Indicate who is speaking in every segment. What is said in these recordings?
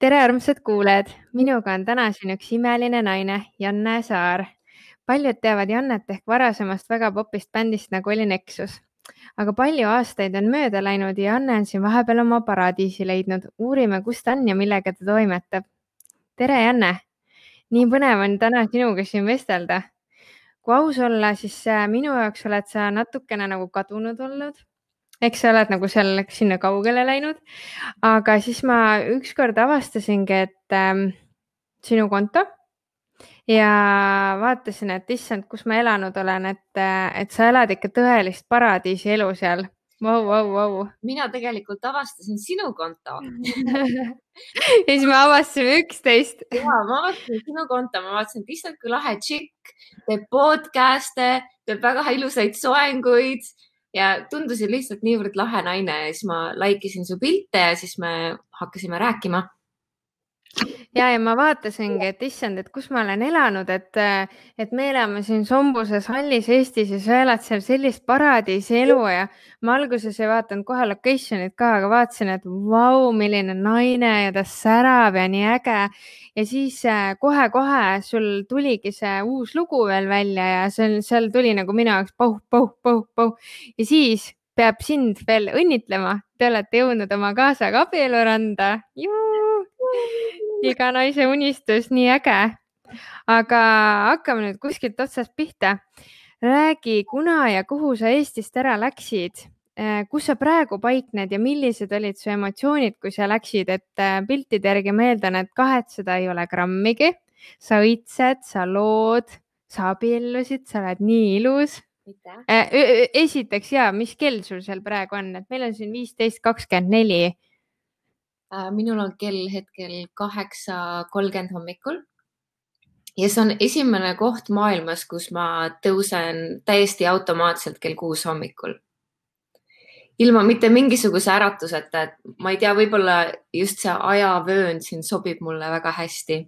Speaker 1: tere, armsad kuulajad, minuga on täna siin üks imeline naine, Janne Saar. paljud teavad Jannet ehk varasemast väga popist bändist nagu oli Nexus, aga palju aastaid on mööda läinud ja Janne on siin vahepeal oma paradiisi leidnud. uurime, kus ta on ja millega ta toimetab. tere, Janne. nii põnev on täna sinuga siin vestelda. kui aus olla, siis äh, minu jaoks oled sa natukene nagu kadunud olnud eks sa oled nagu seal sinna kaugele läinud. aga siis ma ükskord avastasingi, et ähm, sinu konto ja vaatasin, et issand, kus ma elanud olen, et, et sa elad ikka tõelist paradiisi elu seal. Vau, vau, vau.
Speaker 2: mina tegelikult avastasin sinu konto
Speaker 1: ja siis me avastasime üksteist.
Speaker 2: ja ma avastasin sinu konto, ma vaatasin, et issand, kui lahe tšikk, teeb podcast'e, teeb väga ilusaid soenguid ja tundusid lihtsalt niivõrd lahe naine ja siis ma like isin su pilte ja siis me hakkasime rääkima
Speaker 1: ja, ja ma vaatasingi, et issand, et kus ma olen elanud, et, et me elame siin Sombuses hallis Eestis ja sa elad seal sellist paradiisi elu ja ma alguses ei vaadanud kohe location'it ka, aga vaatasin, et vau, milline naine ja ta särab ja nii äge. ja siis äh, kohe-kohe sul tuligi see uus lugu veel välja ja seal, seal tuli nagu minu jaoks pauh, pauh, pauh, pauh ja siis peab sind veel õnnitlema. Te olete jõudnud oma kaasaga abieluranda iga naise unistus, nii äge. aga hakkame nüüd kuskilt otsast pihta. räägi, kuna ja kuhu sa Eestist ära läksid, äh, kus sa praegu paikned ja millised olid su emotsioonid, kui sa läksid, et äh, piltide järgi ma eeldan, et kahetseda ei ole grammigi. sa õitsed, sa lood, sa abiellusid, sa oled nii ilus äh, esiteks ja, mis kell sul seal praegu on, et meil on siin viisteist kakskümmend neli
Speaker 2: minul on kell hetkel kaheksa kolmkümmend hommikul ja see on esimene koht maailmas, kus ma tõusen täiesti automaatselt kell kuus hommikul. ilma mitte mingisuguse äratuseta, et ma ei tea, võib-olla just see ajavöönd siin sobib mulle väga hästi.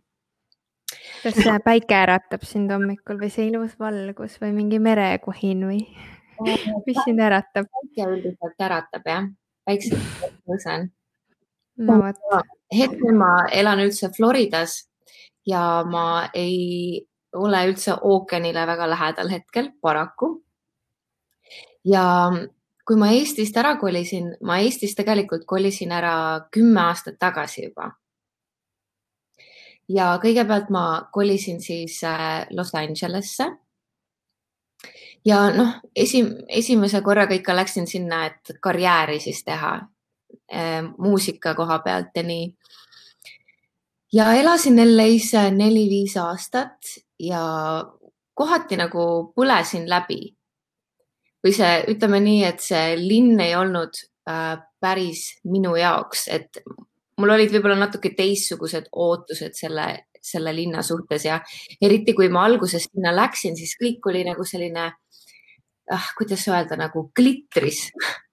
Speaker 1: kas päike äratab sind hommikul või see ilus valgus või mingi merekohin või mis sind äratab?
Speaker 2: päike üldiselt äratab jah, päikselt tõusen
Speaker 1: no vot.
Speaker 2: hetkel ma elan üldse Floridas ja ma ei ole üldse ookeanile väga lähedal hetkel, paraku. ja kui ma Eestist ära kolisin, ma Eestist tegelikult kolisin ära kümme aastat tagasi juba. ja kõigepealt ma kolisin siis äh, Los Angelesse. ja noh, esim-, esimese korraga ikka läksin sinna, et karjääri siis teha muusika koha pealt ja nii. ja elasin LA-s neli-viis aastat ja kohati nagu põlesin läbi. või see, ütleme nii, et see linn ei olnud äh, päris minu jaoks, et mul olid võib-olla natuke teistsugused ootused selle, selle linna suhtes ja eriti kui ma alguses sinna läksin, siis kõik oli nagu selline ah,, kuidas öelda, nagu klitris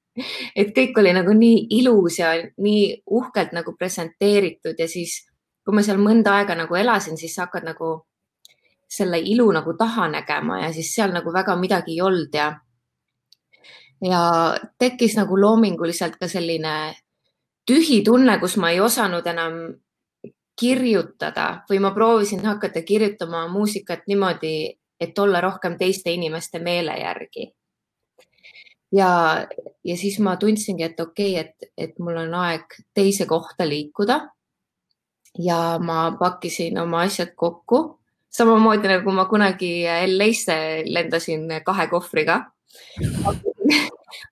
Speaker 2: et kõik oli nagu nii ilus ja nii uhkelt nagu presenteeritud ja siis, kui ma seal mõnda aega nagu elasin, siis sa hakkad nagu selle ilu nagu taha nägema ja siis seal nagu väga midagi ei olnud ja, ja tekkis nagu loominguliselt ka selline tühi tunne, kus ma ei osanud enam kirjutada või ma proovisin hakata kirjutama muusikat niimoodi, et olla rohkem teiste inimeste meele järgi ja, ja siis ma tundsingi, et okei okay,, et, et mul on aeg teise kohta liikuda. ja ma pakkisin oma asjad kokku, samamoodi nagu ma kunagi LA-sse lendasin kahe kohvriga.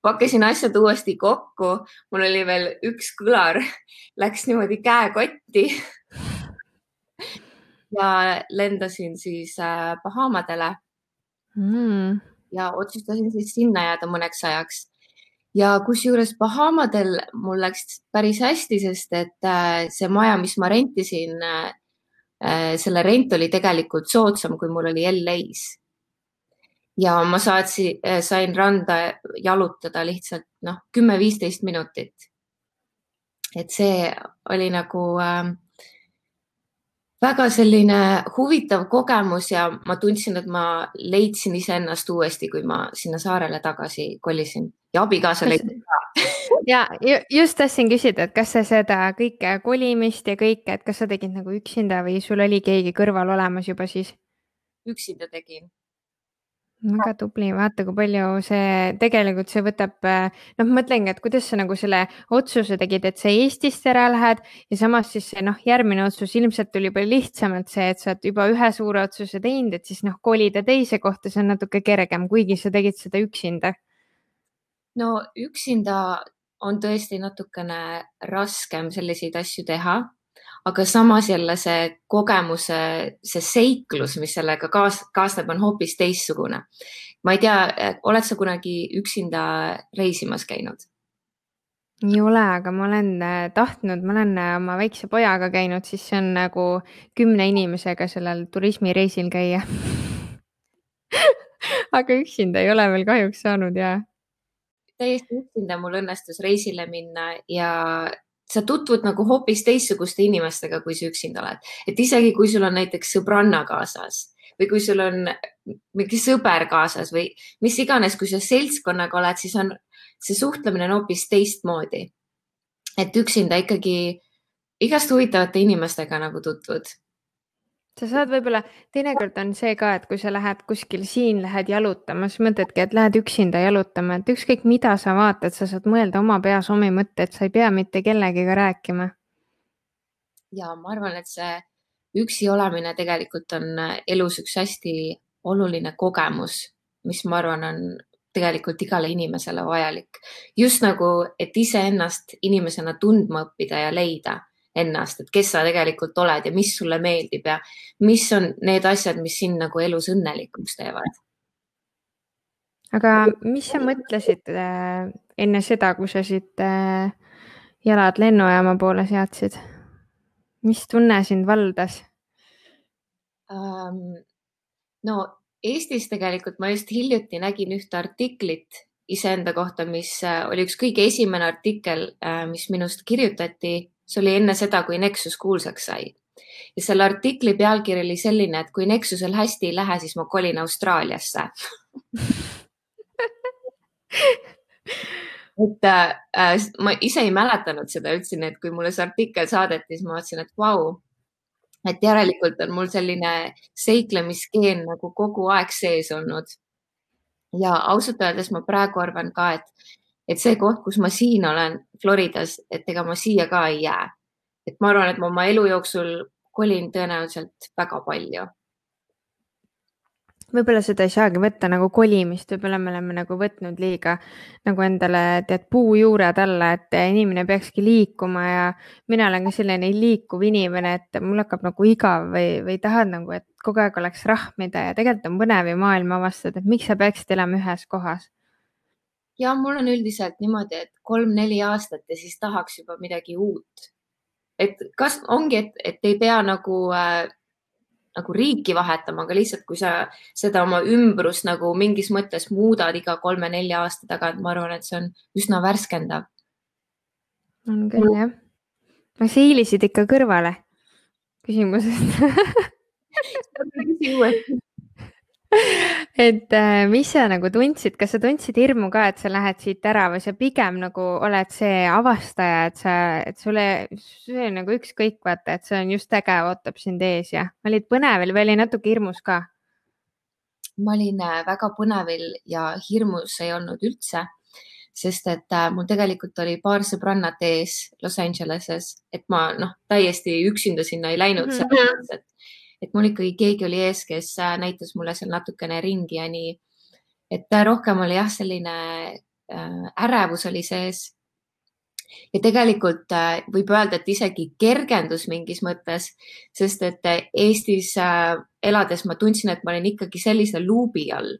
Speaker 2: Pakkisin asjad uuesti kokku, mul oli veel üks kõlar, läks niimoodi käekotti. Ja lendasin siis äh, Bahamadele. Mm ja otsustasin siis sinna jääda mõneks ajaks. ja kusjuures Bahamadel mul läks päris hästi, sest et äh, see maja, mis ma rentisin, äh, äh, selle rent oli tegelikult soodsam, kui mul oli LA-s. ja ma saatsin, sain randa jalutada lihtsalt noh, kümme-viisteist minutit. et see oli nagu äh, väga selline huvitav kogemus ja ma tundsin, et ma leidsin iseennast uuesti, kui ma sinna saarele tagasi kolisin. Ja abikaasa leidis ka.
Speaker 1: Ja just tahtsin küsida, et kas sa seda kõike kolimist ja kõike, et kas sa tegid nagu üksinda või sul oli keegi kõrval olemas juba siis?
Speaker 2: üksinda tegin
Speaker 1: väga tubli, vaata, kui palju see tegelikult see võtab, noh, mõtlengi, et kuidas sa nagu selle otsuse tegid, et sa Eestist ära lähed ja samas siis see noh, järgmine otsus ilmselt tuli palju lihtsamalt see, et sa oled juba ühe suure otsuse teinud, et siis noh, kolida teise kohta, see on natuke kergem, kuigi sa tegid seda üksinda.
Speaker 2: no üksinda on tõesti natukene raskem selliseid asju teha aga samas jälle see kogemuse, see seiklus, mis sellega kaas, kaasneb, on hoopis teistsugune. ma ei tea, oled sa kunagi üksinda reisimas käinud?
Speaker 1: ei ole, aga ma olen äh, tahtnud, ma olen äh, oma väikse pojaga käinud, siis see on nagu kümne inimesega sellel turismireisil käia aga üksinda ei ole veel kahjuks saanud ja.
Speaker 2: täiesti üksinda mul õnnestus reisile minna ja sa tutvud nagu hoopis teistsuguste inimestega, kui sa üksinda oled, et isegi kui sul on näiteks sõbranna kaasas või kui sul on mingi sõber kaasas või mis iganes, kui sa seltskonnaga oled, siis on see suhtlemine on hoopis teistmoodi. et üksinda ikkagi igast huvitavate inimestega nagu tutvud
Speaker 1: sa saad võib-olla, teinekord on see ka, et kui sa lähed kuskil siin, lähed jalutama, siis mõtledki, et lähed üksinda jalutama, et ükskõik mida sa vaatad, sa saad mõelda oma peas omi mõtteid, sa ei pea mitte kellegiga rääkima.
Speaker 2: ja ma arvan, et see üksi olemine tegelikult on elus üks hästi oluline kogemus, mis ma arvan, on tegelikult igale inimesele vajalik. just nagu, et iseennast inimesena tundma õppida ja leida ennast, et kes sa tegelikult oled ja mis sulle meeldib ja mis on need asjad, mis sind nagu elus õnnelikuks teevad.
Speaker 1: aga mis sa mõtlesid äh, enne seda, kui sa siit äh, jalad lennujaama poole seadsid? mis tunne sind valdas
Speaker 2: um,? no Eestis tegelikult ma just hiljuti nägin ühte artiklit iseenda kohta, mis äh, oli üks kõige esimene artikkel, mis minust kirjutati see oli enne seda, kui Nexus kuulsaks sai. ja selle artikli pealkiri oli selline, et kui Nexusel hästi ei lähe, siis ma kolin Austraaliasse et äh, ma ise ei mäletanud seda üldse, nii et kui mulle see artikkel saadeti, siis ma mõtlesin, et vau, et järelikult on mul selline seiklemisgeen nagu kogu aeg sees olnud. ja ausalt öeldes ma praegu arvan ka, et et see koht, kus ma siin olen Floridas, et ega ma siia ka ei jää. et ma arvan, et ma oma elu jooksul kolin tõenäoliselt väga palju
Speaker 1: võib-olla seda ei saagi võtta nagu kolimist, võib-olla me oleme nagu võtnud liiga nagu endale tead puujuured alla, et inimene peakski liikuma ja mina olen ka selline liikuv inimene, et mul hakkab nagu igav või, või tahad nagu, et kogu aeg oleks rahmida ja tegelikult on põnev ju maailma avastada, et miks sa peaksid elama ühes kohas
Speaker 2: ja mul on üldiselt niimoodi, et kolm-neli aastat ja siis tahaks juba midagi uut. et kas ongi, et, et ei pea nagu äh, nagu riiki vahetama, aga lihtsalt, kui sa seda oma ümbrust nagu mingis mõttes muudad iga kolme-nelja aasta tagant, ma arvan, et see on üsna värskendav.
Speaker 1: on küll jah. aga sa hiilisid ikka kõrvale küsimusest et äh, mis sa nagu tundsid, kas sa tundsid hirmu ka, et sa lähed siit ära või sa pigem nagu oled see avastaja, et sa, et sulle, see on nagu ükskõik, vaata, et see on just äge, ootab sind ees ja olid põnevil või oli natuke hirmus ka?
Speaker 2: ma olin äh, väga põnevil ja hirmus ei olnud üldse, sest et äh, mul tegelikult oli paar sõbrannat ees Los Angeleses, et ma noh, täiesti üksinda sinna ei läinud mm, -hmm. mõttes, et et mul ikkagi keegi oli ees, kes äh, näitas mulle seal natukene ringi ja nii. et äh, rohkem oli jah, selline äh, ärevus oli sees. ja tegelikult võib öelda, et isegi kergendus mingis mõttes, sest et Eestis elades ma tundsin, et ma olin ikkagi sellise luubi all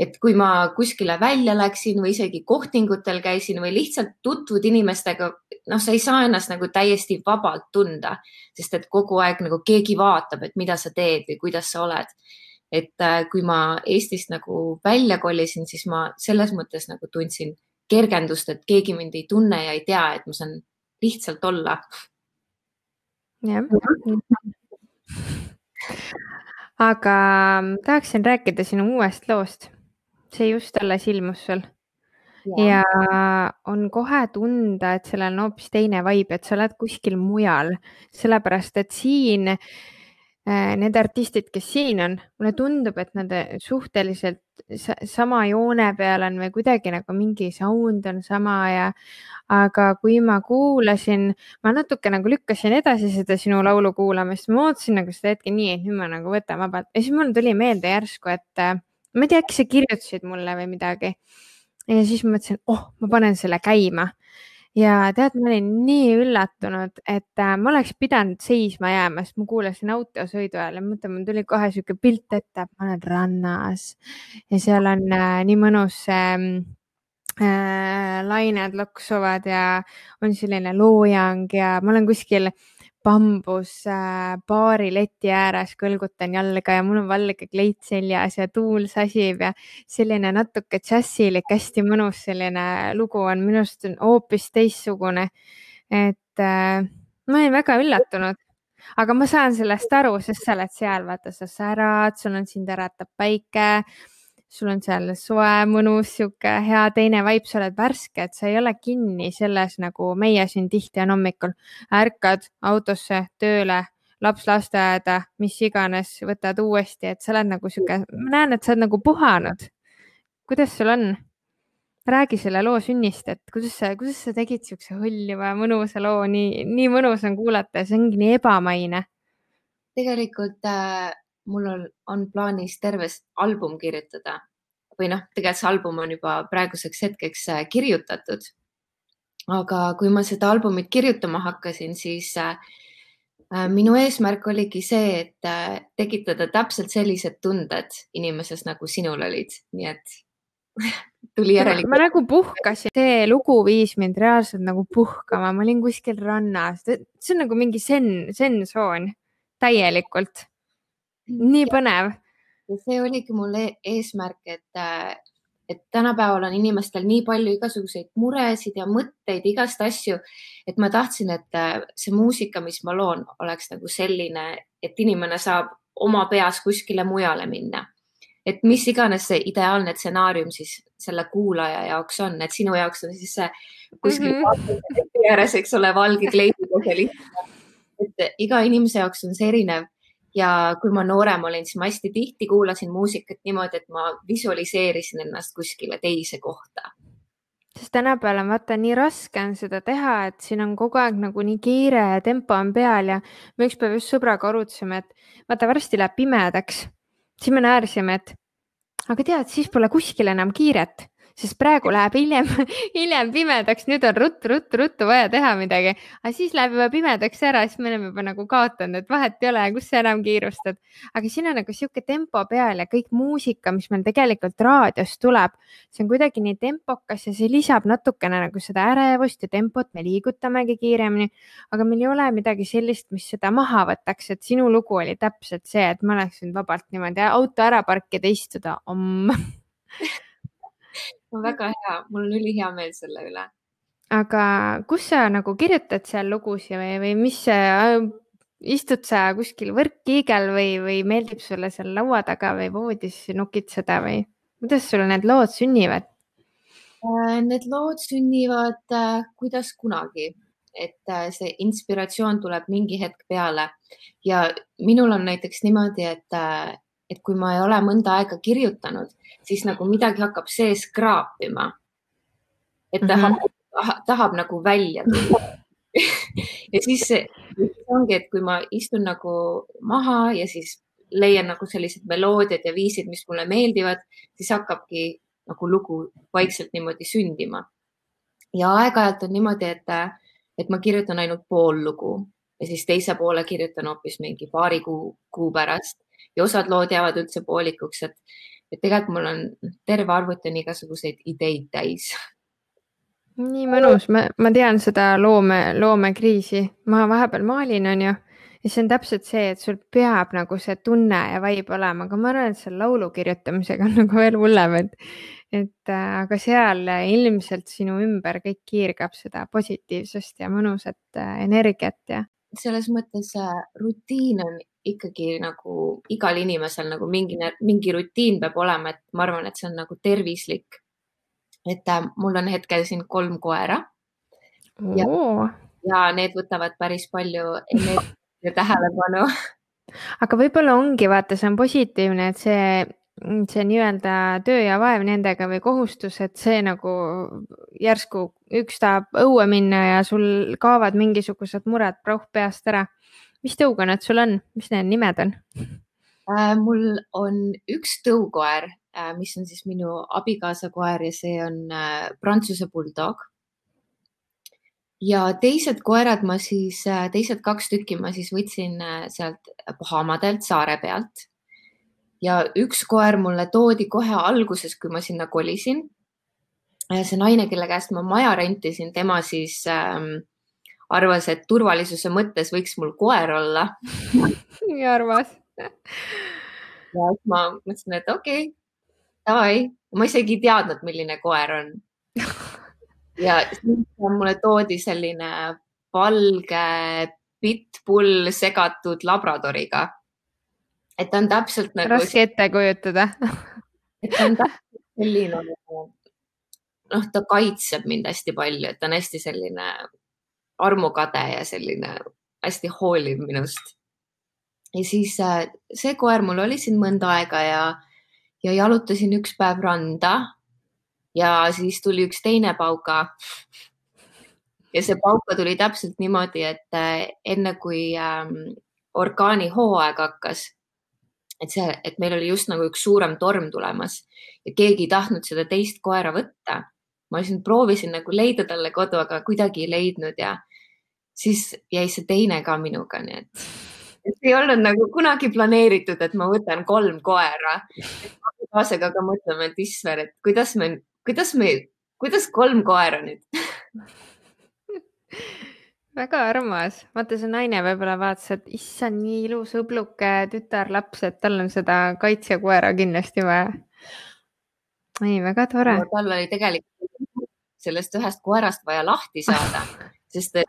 Speaker 2: et kui ma kuskile välja läksin või isegi kohtingutel käisin või lihtsalt tutvud inimestega, noh, sa ei saa ennast nagu täiesti vabalt tunda, sest et kogu aeg nagu keegi vaatab, et mida sa teed või kuidas sa oled. et äh, kui ma Eestist nagu välja kolisin, siis ma selles mõttes nagu tundsin kergendust, et keegi mind ei tunne ja ei tea, et ma saan lihtsalt olla.
Speaker 1: jah aga tahaksin rääkida sinu uuest loost see just alles ilmus sul. ja on kohe tunda, et sellel on hoopis teine vibe, et sa oled kuskil mujal, sellepärast et siin äh, need artistid, kes siin on, mulle tundub, et nad suhteliselt sama joone peal on või kuidagi nagu mingi sound on sama ja aga kui ma kuulasin, ma natuke nagu lükkasin edasi seda sinu laulu kuulamist, ma ootasin nagu seda hetke nii, et nüüd ma nagu võtan vabalt. Ja siis mul tuli meelde järsku, et äh, ma ei tea, äkki sa kirjutasid mulle või midagi ja siis ma mõtlesin, oh, ma panen selle käima. ja tead, ma olin nii üllatunud, et äh, ma oleks pidanud seisma jääma, sest ma kuulasin autosõidu ajal ja mõtlen, mul tuli kohe sihuke pilt ette, et ma olen rannas ja seal on äh, nii mõnus äh, äh, lained loksuvad ja on selline loojang ja ma olen kuskil äh, bambusbaari äh, leti ääres kõlgutan jalga ja mul on valge kleit seljas ja tuul sasib ja selline natuke džässilik, hästi mõnus selline lugu on minu arust on hoopis teistsugune. et äh, ma olin väga üllatunud, aga ma saan sellest aru, sest sa oled seal, vaata, sa särad, sul on sind äratab päike sul on seal soe, mõnus, sihuke hea teine vibe, sa oled värske, et sa ei ole kinni selles, nagu meie siin tihti on hommikul. ärkad autosse, tööle, laps lasteaeda, mis iganes, võtad uuesti, et sa oled nagu sihuke, ma näen, et sa oled nagu puhanud. kuidas sul on? räägi selle loo sünnist, et kuidas sa, kuidas sa tegid siukse hõljuva mõnusa loo, nii, nii mõnus on kuulata ja see ongi nii ebamaine.
Speaker 2: tegelikult äh, mul on, plaanis terve album kirjutada. Või noh, tegelikult see album on juba praeguseks hetkeks äh, kirjutatud. aga kui ma seda albumit kirjutama hakkasin, siis äh, äh, minu eesmärk oligi see, et tekitada täpselt sellised tunded inimeses, nagu sinul olid, nii et tuli järelikult.
Speaker 1: ma nagu puhkasin, see lugu viis mind reaalselt nagu puhkama, ma olin kuskil rannas, see on nagu mingi zen, zen-tsoon täielikult nii põnev.
Speaker 2: see oligi mul eesmärk, et, äh, et tänapäeval on inimestel nii palju igasuguseid muresid ja mõtteid, igast asju, et ma tahtsin, et äh, see muusika, mis ma loon, oleks nagu selline, et inimene saab oma peas kuskile mujale minna. et mis iganes see ideaalne stsenaarium siis selle kuulaja jaoks on, et sinu jaoks on siis see kuskil mm -hmm. ääres, eks ole, valge kleidiga see lihtsalt. et iga inimese jaoks on see erinev ja kui ma noorem olin, siis ma hästi tihti kuulasin muusikat niimoodi, et ma visualiseerisin ennast kuskile teise kohta.
Speaker 1: sest tänapäeval on vaata nii raske on seda teha, et siin on kogu aeg nagu nii kiire ja tempo on peal ja me ükspäev just sõbraga arutasime, et vaata varsti läheb pimedaks. siis me naersime, et aga tead, siis pole kuskil enam kiiret sest praegu läheb hiljem, hiljem pimedaks, nüüd on ruttu-ruttu-ruttu vaja teha midagi, aga siis läheb juba pimedaks ära, siis me oleme juba nagu kaotanud, et vahet ei ole, kus sa enam kiirustad. aga siin on nagu sihuke tempo peal ja kõik muusika, mis meil tegelikult raadiost tuleb, see on kuidagi nii tempokas ja see lisab natukene nagu seda ärevust ja tempot, me liigutamegi kiiremini. aga meil ei ole midagi sellist, mis seda maha võtaks, et sinu lugu oli täpselt see, et ma oleks võinud vabalt niimoodi auto ära parkida, istuda om
Speaker 2: väga hea, mul on ülihea meel selle üle.
Speaker 1: aga kus sa nagu kirjutad seal lugusid või, või mis äh, istud sa kuskil võrkkiigel või, või meeldib sulle seal laua taga või voodis nokitseda või kuidas sul need lood sünnivad?
Speaker 2: Äh, need lood sünnivad äh, kuidas kunagi, et see inspiratsioon tuleb mingi hetk peale ja minul on näiteks niimoodi, et et kui ma ei ole mõnda aega kirjutanud, siis nagu midagi hakkab sees kraapima. et ta mm -hmm. tahab, tahab nagu välja tulla ja siis ongi, et kui ma istun nagu maha ja siis leian nagu sellised meloodiad ja viisid, mis mulle meeldivad, siis hakkabki nagu lugu vaikselt niimoodi sündima. ja aeg-ajalt on niimoodi, et, et ma kirjutan ainult pool lugu ja siis teise poole kirjutan hoopis mingi paari kuu, kuu pärast ja osad lood jäävad üldse poolikuks, et, et tegelikult mul on terve arvuti on igasuguseid ideid täis.
Speaker 1: nii mõnus, ma, ma tean seda loome, loomekriisi, ma vahepeal maalin, onju ja see on täpselt see, et sul peab nagu see tunne ja vibe olema, aga ma arvan, et seal laulu kirjutamisega on nagu veel hullem, et, et äh, aga seal ilmselt sinu ümber kõik kiirgab seda positiivsust ja mõnusat äh, energiat ja.
Speaker 2: selles mõttes äh, rutiin on ikkagi nagu igal inimesel nagu mingi, mingi rutiin peab olema, et ma arvan, et see on nagu tervislik. et äh, mul on hetkel siin kolm koera ja, ja need võtavad päris palju energiat ja tähelepanu.
Speaker 1: aga võib-olla ongi, vaata, see on positiivne, et see, see nii-öelda töö ja vaev nendega või kohustus, et see nagu järsku üks tahab õue minna ja sul kaovad mingisugused mured prauh peast ära. Mis tõukonad sul on, mis need nimed on?
Speaker 2: Äh, mul on üks tõukoer, mis on siis minu abikaasa koer ja see on äh, Prantsuse bulldog. ja teised koerad ma siis, teised kaks tükki ma siis võtsin äh, sealt Bahamadelt saare pealt. ja üks koer mulle toodi kohe alguses, kui ma sinna kolisin. see naine, kelle käest ma maja rentisin, tema siis ähm, arvas, et turvalisuse mõttes võiks mul koer olla
Speaker 1: nii armas.
Speaker 2: ja siis ma mõtlesin, et okei okay,, davai, ma isegi ei teadnud, milline koer on. ja siis mulle toodi selline valge pitbull segatud labradoriga. et ta on täpselt nagu,
Speaker 1: raske ette kujutada.
Speaker 2: et ta on täpselt selline nagu, noh, ta kaitseb mind hästi palju, et ta on hästi selline armukade ja selline hästi hooliv minust. ja siis äh, see koer mul oli siin mõnda aega ja, ja jalutasin üks päev randa ja siis tuli üks teine pauka. ja see pauka tuli täpselt niimoodi, et äh, enne kui ähm, orkaanihooaeg hakkas, et see, et meil oli just nagu üks suurem torm tulemas ja keegi ei tahtnud seda teist koera võtta. ma siin proovisin nagu leida talle kodu, aga kuidagi ei leidnud ja siis jäi see teine ka minuga, nii et et ei olnud nagu kunagi planeeritud, et ma võtan kolm koera. abikaasaga ka mõtleme, et Isver, et kuidas me, kuidas me, kuidas kolm koera nüüd?
Speaker 1: väga armas, vaata see naine võib-olla vaatas, et issand, nii ilus õbluke tütarlaps, et tal on seda kaitsekoera kindlasti vaja. ei, väga tore.
Speaker 2: tal oli tegelikult sellest ühest koerast vaja lahti saada, sest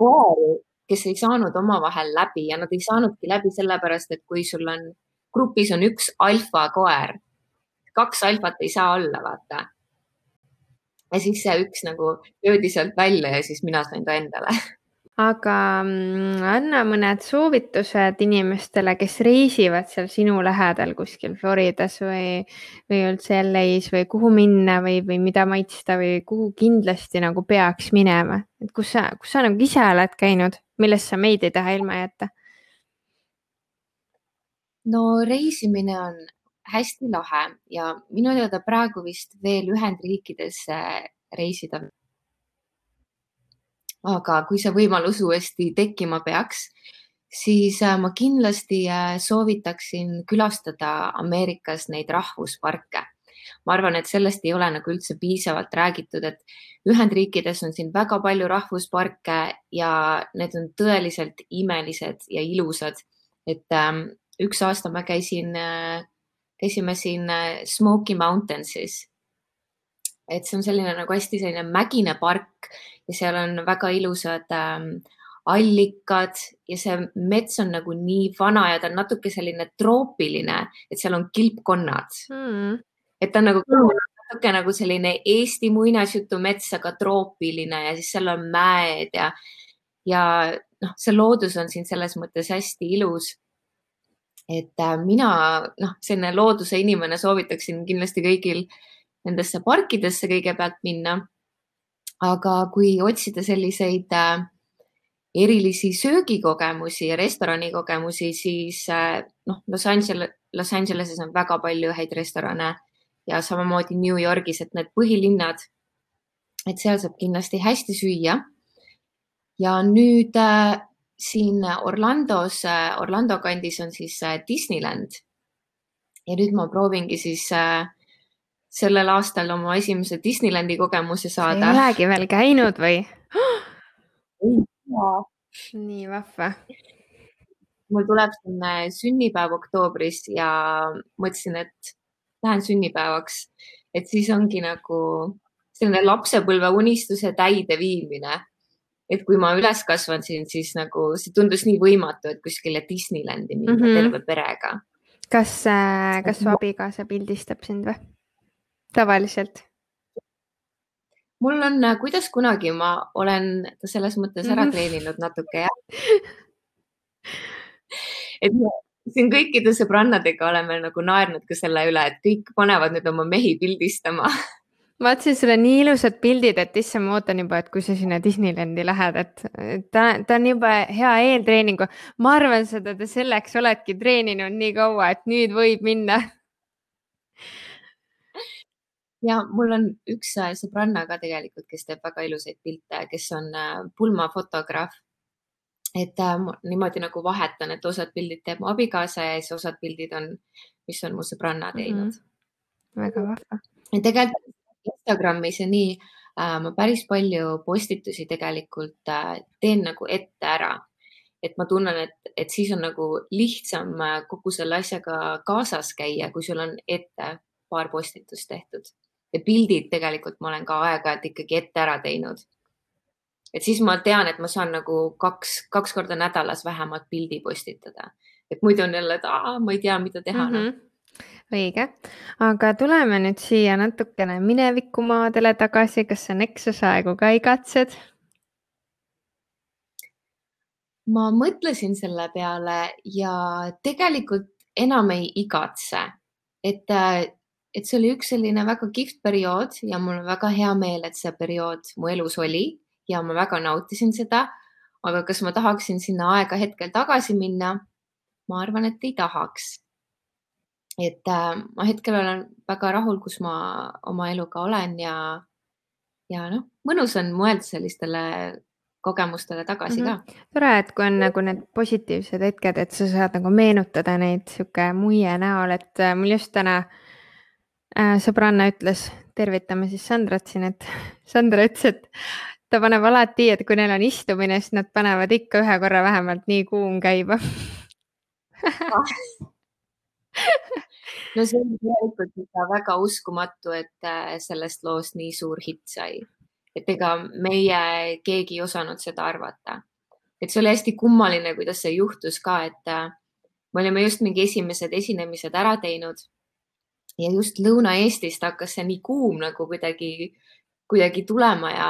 Speaker 2: koeri, kes ei saanud omavahel läbi ja nad ei saanudki läbi sellepärast, et kui sul on grupis on üks alfakoer, kaks alfat ei saa olla, vaata. ja siis see üks nagu löödi sealt välja ja siis mina sain ta endale.
Speaker 1: aga mm, anna mõned soovitused inimestele, kes reisivad seal sinu lähedal kuskil Floridas või, või üldse LA-s või kuhu minna või, või mida maitsta või kuhu kindlasti nagu peaks minema, et kus sa, kus sa nagu ise oled käinud, millest sa meid ei taha ilma jätta?
Speaker 2: no reisimine on hästi lahe ja minu teada praegu vist veel Ühendriikidesse reisida. Aga kui see võimalus uuesti tekkima peaks, siis äh, ma kindlasti äh, soovitaksin külastada Ameerikas neid rahvusparke. ma arvan, et sellest ei ole nagu üldse piisavalt räägitud, et Ühendriikides on siin väga palju rahvusparke ja need on tõeliselt imelised ja ilusad. et ähm, üks aasta ma käisin äh, käisime siin Smoky Mountainsis. Et see on selline nagu hästi selline mägine park ja seal on väga ilusad ähm, allikad ja see mets on nagu nii vana ja ta on natuke selline troopiline, et seal on kilpkonnad,
Speaker 1: Mm.
Speaker 2: et ta on nagu natuke nagu selline Eesti muinasjutumets, aga troopiline ja siis seal on mäed ja, ja noh, see loodus on siin selles mõttes hästi ilus et äh, mina noh, selline looduse inimene soovitaksin kindlasti kõigil nendesse parkidesse kõigepealt minna. aga kui otsida selliseid äh, erilisi söögikogemusi ja restoranikogemusi, siis äh, noh, Los Angeles, Los Angeleses on väga palju häid restorane ja samamoodi New Yorgis, et need põhilinnad, et seal saab kindlasti hästi süüa. ja nüüd äh, siin Orlandos, Orlando kandis on siis Disneyland. ja nüüd ma proovingi siis äh, sellel aastal oma esimese Disneylandi kogemuse
Speaker 1: sa ei
Speaker 2: saada.
Speaker 1: olegi veel käinud või? nii vahva.
Speaker 2: mul tuleb siin sünnipäev oktoobris ja mõtlesin, et lähen sünnipäevaks, et siis ongi nagu selline lapsepõlve unistuse täideviimine. et kui ma üles kasvasin, siis nagu see tundus nii võimatu, et kuskile Disneylandi minna mm. -hmm. terve perega.
Speaker 1: kas, kas su abikaasa pildistab sind või? Tavaliselt?
Speaker 2: mul on, äh, kuidas kunagi, ma olen selles mõttes ära -hmm. treeninud natuke jah et siin kõikide sõbrannadega oleme nagu naernud ka selle üle, et kõik panevad nüüd oma mehi pildistama
Speaker 1: ma vaatasin sulle nii ilusad pildid, et issand, ma ootan juba, et kui sa sinna Disneylandi lähed, et ta, ta on juba hea eeltreeningu. ma arvan seda, te selleks oledki treeninud nii kaua, et nüüd võib minna
Speaker 2: ja mul on üks äh, sõbranna ka tegelikult, kes teeb väga ilusaid pilte, kes on äh, pulmafotograaf. et äh, niimoodi nagu vahetan, et osad pildid teeb mu abikaasa ja siis osad pildid on, mis on mu sõbranna teinud mm.
Speaker 1: -hmm. väga vahva.
Speaker 2: tegelikult Instagramis ja nii äh, ma päris palju postitusi tegelikult äh, teen nagu ette ära. et ma tunnen, et, et siis on nagu lihtsam kogu selle asjaga kaasas käia, kui sul on ette paar postitust tehtud ja pildid tegelikult ma olen ka aeg-ajalt ikkagi ette ära teinud. et siis ma tean, et ma saan nagu kaks, kaks korda nädalas vähemalt pildi postitada, et muidu on jälle, et aa, ma ei tea, mida teha mm. -hmm.
Speaker 1: Õige, aga tuleme nüüd siia natukene minevikumaadele tagasi, kas sa Nexuse aegu ka igatsed?
Speaker 2: ma mõtlesin selle peale ja tegelikult enam ei igatse, et et see oli üks selline väga kihvt periood ja mul on väga hea meel, et see periood mu elus oli ja ma väga nautisin seda. aga kas ma tahaksin sinna aega hetkel tagasi minna? ma arvan, et ei tahaks. et äh, ma hetkel olen väga rahul, kus ma oma eluga olen ja, ja noh, mõnus on mõelda sellistele kogemustele tagasi mm -hmm. ka.
Speaker 1: tore, et kui on nagu need positiivsed hetked, et sa saad nagu meenutada neid sihuke muie näol, et äh, mul just täna Äh, sõbranna ütles, tervitame siis Sandrat siin, et Sandra ütles, et ta paneb alati, et kui neil on istumine, siis nad panevad ikka ühe korra vähemalt nii kuum käima
Speaker 2: no see on tegelikult ikka väga uskumatu, et äh, sellest loost nii suur hitt sai. et ega meie keegi ei osanud seda arvata. et see oli hästi kummaline, kuidas see juhtus ka, et äh, me olime just mingi esimesed esinemised ära teinud ja just Lõuna-Eestist hakkas see nii kuum nagu kuidagi, kuidagi tulema ja,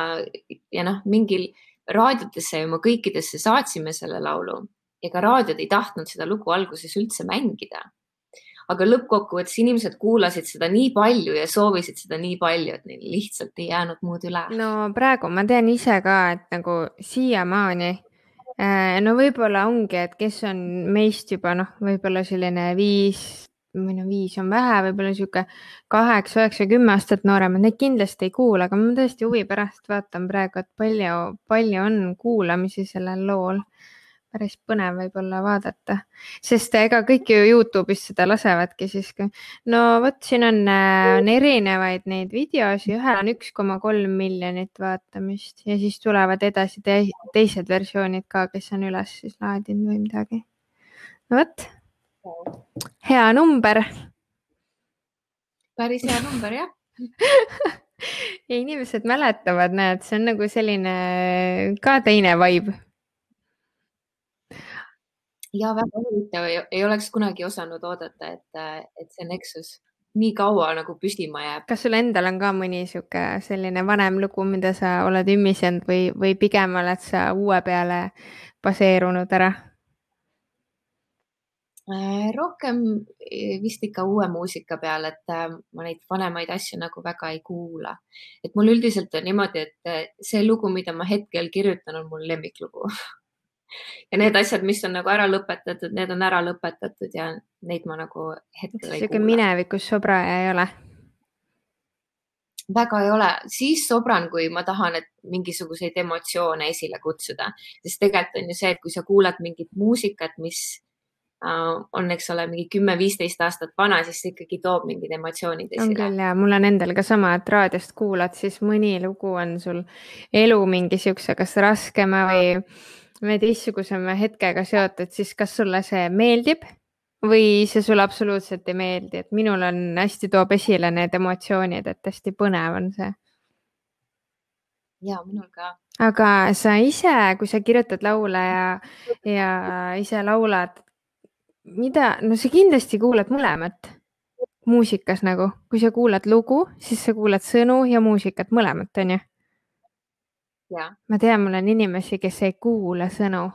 Speaker 2: ja noh, mingil raadiotesse ja me kõikidesse saatsime selle laulu. ega raadiod ei tahtnud seda lugu alguses üldse mängida. aga lõppkokkuvõttes inimesed kuulasid seda nii palju ja soovisid seda nii palju, et neil lihtsalt ei jäänud muud üle.
Speaker 1: no praegu ma tean ise ka, et nagu siiamaani äh, no võib-olla ongi, et kes on meist juba noh, võib-olla selline viis või no viis on vähe, võib-olla sihuke kaheksa, üheksa, kümme aastat nooremad, neid kindlasti ei kuula, aga ma tõesti huvi pärast vaatan praegu, et palju, palju on kuulamisi sellel lool. päris põnev võib-olla vaadata, sest ega kõik ju Youtube'is seda lasevadki siis. no vot, siin on, on erinevaid neid videosi, ühel on üks koma kolm miljonit vaatamist ja siis tulevad edasi te teised versioonid ka, kes on üles siis laadinud või midagi. no vot hea number.
Speaker 2: päris hea number jah
Speaker 1: ja inimesed mäletavad, näed, see on nagu selline ka teine vibe.
Speaker 2: ja väga huvitav, ei oleks kunagi osanud oodata, et, et see Nexus nii kaua nagu püsima jääb.
Speaker 1: kas sul endal on ka mõni sihuke selline vanem lugu, mida sa oled ümmisenud või, või pigem oled sa uue peale baseerunud ära?
Speaker 2: Äh, rohkem eh, vist ikka uue muusika peale, et äh, ma neid vanemaid asju nagu väga ei kuula. et mul üldiselt on niimoodi, et äh, see lugu, mida ma hetkel kirjutan, on mul lemmiklugu ja need asjad, mis on nagu ära lõpetatud, need on ära lõpetatud ja neid ma nagu hetkel ei
Speaker 1: kuula. minevikus sobraja ei ole?
Speaker 2: väga ei ole, siis sobran, kui ma tahan, et mingisuguseid emotsioone esile kutsuda, sest tegelikult on ju see, et kui sa kuulad mingit muusikat, mis on, eks ole, mingi kümme-viisteist aastat vana, siis see ikkagi toob mingid emotsioonid esile.
Speaker 1: on küll ja mul on endal ka sama, et raadiost kuulad, siis mõni lugu on sul elu mingi siukse, kas raskema või, või teistsugusema hetkega seotud, siis kas sulle see meeldib või see sulle absoluutselt ei meeldi, et minul on hästi toob esile need emotsioonid, et hästi põnev on see.
Speaker 2: ja minul ka.
Speaker 1: aga sa ise, kui sa kirjutad laule ja, ja ise laulad, mida, no sa kindlasti kuulad mõlemat. muusikas nagu, kui sa kuulad lugu, siis sa kuulad sõnu ja muusikat mõlemat, onju. ma tean, mul on inimesi, kes ei kuula sõnu.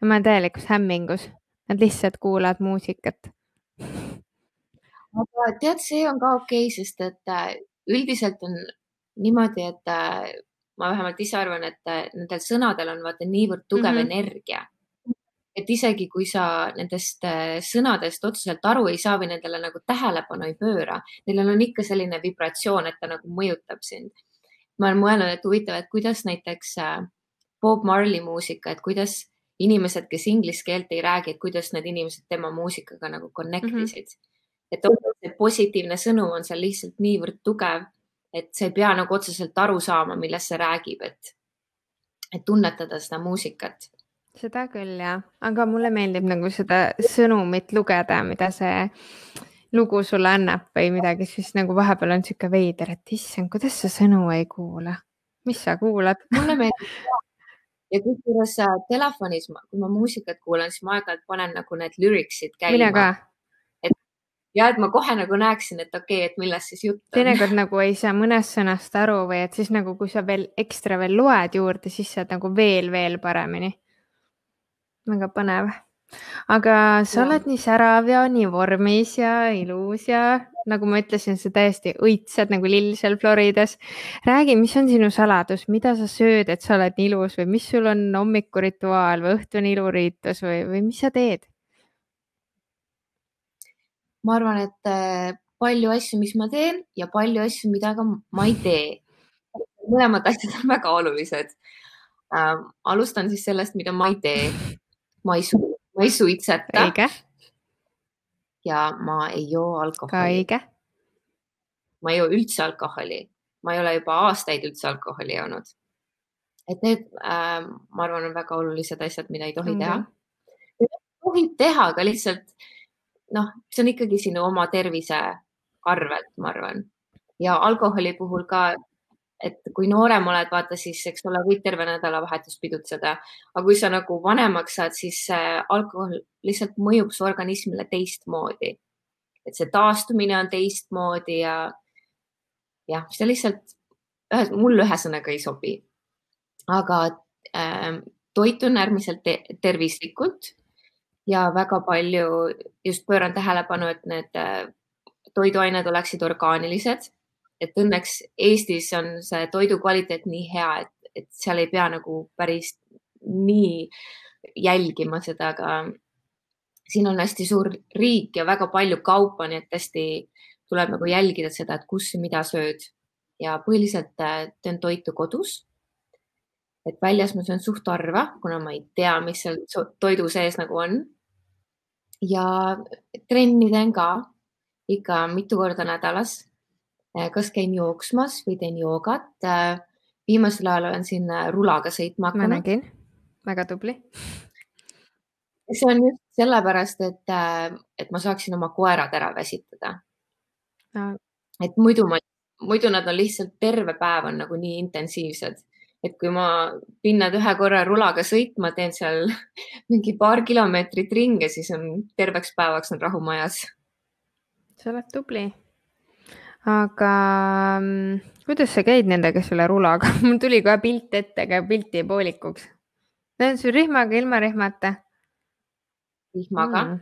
Speaker 1: ma olen täielikus hämmingus, nad lihtsalt kuulavad muusikat.
Speaker 2: aga tead, see on ka okei okay,, sest et äh, üldiselt on niimoodi, et äh, ma vähemalt ise arvan, et äh, nendel sõnadel on vaata niivõrd tugev mm -hmm. energia et isegi kui sa nendest äh, sõnadest otseselt aru ei saa või nendele nagu tähelepanu ei pööra, neil on ikka selline vibratsioon, et ta nagu mõjutab sind. ma olen mõelnud, et huvitav, et kuidas näiteks äh, Bob Marley muusika, et kuidas inimesed, kes inglise keelt ei räägi, et kuidas need inimesed tema muusikaga nagu connect isid mm. -hmm. et see positiivne sõnum on seal lihtsalt niivõrd tugev, et sa ei pea nagu otseselt aru saama, millest see räägib, et, et tunnetada seda muusikat
Speaker 1: seda küll jah, aga mulle meeldib nagu seda sõnumit lugeda, mida see lugu sulle annab või midagi, siis nagu vahepeal on sihuke veider, et issand, kuidas sa sõnu ei kuula, mis sa kuulad?
Speaker 2: mulle meeldib ja kusjuures äh, telefonis, kui ma muusikat kuulan, siis ma aeg-ajalt panen nagu need lüricsid käima. et ja et ma kohe nagu näeksin, et okei okay,, et millest siis jutt
Speaker 1: on. teinekord nagu ei saa mõnest sõnast aru või et siis nagu, kui sa veel ekstra veel loed juurde, siis saad nagu veel, veel paremini väga põnev. aga sa ja. oled nii särav ja nii vormis ja ilus ja nagu ma ütlesin, sa täiesti õitsed nagu lill seal Floridas. räägi, mis on sinu saladus, mida sa sööd, et sa oled nii ilus või mis sul on hommikurituaal või õhtune iluriitus või, või mis sa teed?
Speaker 2: ma arvan, et äh, palju asju, mis ma teen ja palju asju, mida ka ma ei tee. mõlemad asjad on väga olulised äh,. alustan siis sellest, mida ma ei tee ma ei, ma ei suitseta. ja ma ei joo alkoholi. ma ei joo üldse alkoholi, ma ei ole juba aastaid üldse alkoholi joonud. et need äh,, ma arvan, on väga olulised asjad, mida ei tohi mm -hmm. teha. tohib teha, aga lihtsalt noh, see on ikkagi sinu oma tervise arvelt, ma arvan. ja alkoholi puhul ka et kui noorem oled, vaata siis, eks ole, võid terve nädalavahetus pidutseda, aga kui sa nagu vanemaks saad, siis alkohol lihtsalt mõjub su organismile teistmoodi. et see taastumine on teistmoodi ja jah, see lihtsalt, mul ühesõnaga ei sobi. aga äh, toitun äärmiselt te tervislikult ja väga palju just pööran tähelepanu, et need äh, toiduained oleksid orgaanilised et õnneks Eestis on see toidu kvaliteet nii hea, et, et seal ei pea nagu päris nii jälgima seda, aga siin on hästi suur riik ja väga palju kaupa, nii et hästi tuleb nagu jälgida seda, et kus mida sööd ja põhiliselt äh, teen toitu kodus. et väljas ma söön suht harva, kuna ma ei tea, mis seal toidu sees nagu on. ja trenni teen ka ikka mitu korda nädalas kas käin jooksmas või teen joogat. Äh, viimasel ajal olen siin äh, rulaga sõitma hakanud.
Speaker 1: ma nägin, väga tubli.
Speaker 2: see on just sellepärast, et, et ma saaksin oma koerad ära väsitada no.. et muidu ma, muidu nad on lihtsalt terve päev on nagu nii intensiivsed, et kui ma pinnad ühe korra rulaga sõitma, teen seal mingi paar kilomeetrit ringe, siis on terveks päevaks on rahu majas.
Speaker 1: sa oled tubli aga mm, kuidas sa käid nendega selle rulaga mul tuli kohe pilt ette, aga pilt jäi poolikuks. Need on sul rihmaga, ilma rihmata?
Speaker 2: rihmaga mm..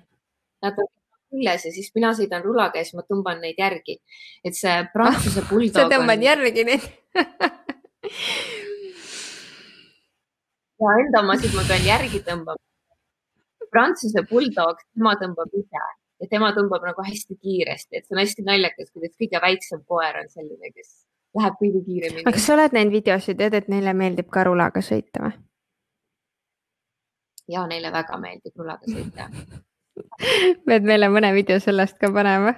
Speaker 2: Nad on küljes ja siis mina sõidan rulaga ja siis ma tõmban neid järgi. et see prantsuse buldog
Speaker 1: sa tõmbad on... järgi neid
Speaker 2: ja enda omasid ma pean järgi tõmbama. prantsuse buldog, tema tõmbab ise ja tema tõmbab nagu hästi kiiresti, et see on hästi naljakas, kuidas kõige väiksem koer on selline, kes läheb kõige kiiremini.
Speaker 1: aga kas sa oled näinud videosid, tead, et neile meeldib ka rulaga sõita või?
Speaker 2: ja neile väga meeldib rulaga sõita
Speaker 1: pead meile mõne video sellest ka panema.